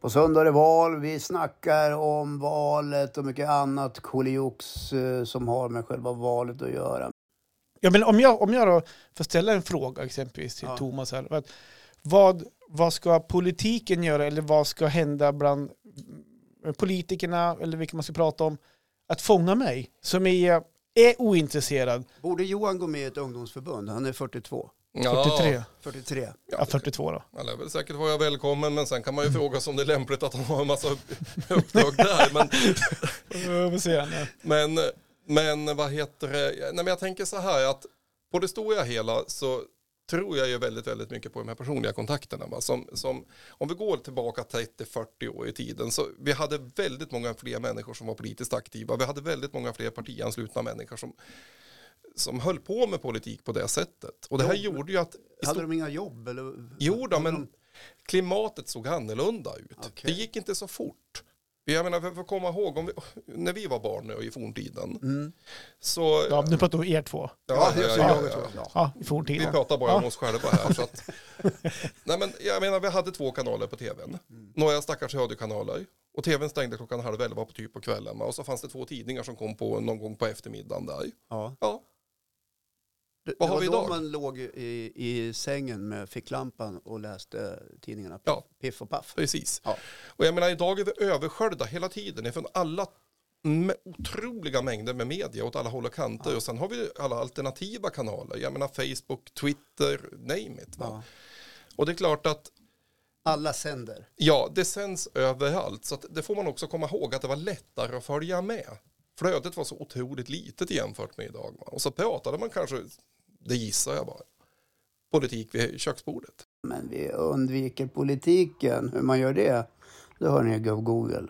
På söndag är det val. Vi snackar om valet och mycket annat koliox eh, som har med själva valet att göra. Ja, men om jag, om jag då får ställa en fråga exempelvis till Ja. Thomas här. Vad, vad, ska politiken göra eller vad ska hända bland politikerna eller vilka man ska prata om att fånga mig som är, är ointresserad? Borde Johan gå med i ett ungdomsförbund? Han är 42. 43? 43. Ja, 42 då. Han är väl säkert vara välkommen men sen kan man ju fråga sig om det är lämpligt att han har en massa uppdrag där. Men, men, men vad heter det? Nej, men jag tänker så här att på det stora hela så tror jag ju väldigt, väldigt mycket på de här personliga kontakterna. Va? Som, som, om vi går tillbaka 30-40 år i tiden så vi hade väldigt många fler människor som var politiskt aktiva. Vi hade väldigt många fler partianslutna människor som, som höll på med politik på det sättet. Och det här Jobb. gjorde ju att Hade de inga jobb? Eller? Jo då, men klimatet såg annorlunda ut. Okej. Det gick inte så fort. Jag menar, för för att komma ihåg, om vi, när vi var barn nu i forntiden, Mm. så... Ja, nu pratar vi om er två. Ja, ja, ja, jag ja, ja. I Vi forntiden. pratar bara Ja. om oss själva här. Så att, nej men jag menar, vi hade två kanaler på tvn. Mm. Några stackars radiokanaler. Och tvn stängde klockan halv elva på typ på kvällen. Och så fanns det två tidningar som kom på någon gång på eftermiddagen där. Ja. Ja, Det, Vad det har vi då idag? man låg i, i sängen med ficklampan och läste tidningarna Ja. Piff och Paff. precis. Ja. Och jag menar, idag är vi översköljda hela tiden ifrån alla otroliga mängder med media åt alla håll och kanter. Och sen har vi alla alternativa kanaler. Jag menar Facebook, Twitter, name it. Ja. Och det är klart att Alla sänder. ja, det sänds överallt. Så det får man också komma ihåg att det var lättare att följa med. Flödet var så otroligt litet jämfört med idag. Va? Och så pratade man kanske, det gissar jag bara, politik vid köksbordet. Men vi undviker politiken. Hur man gör det, det hör ni i Google.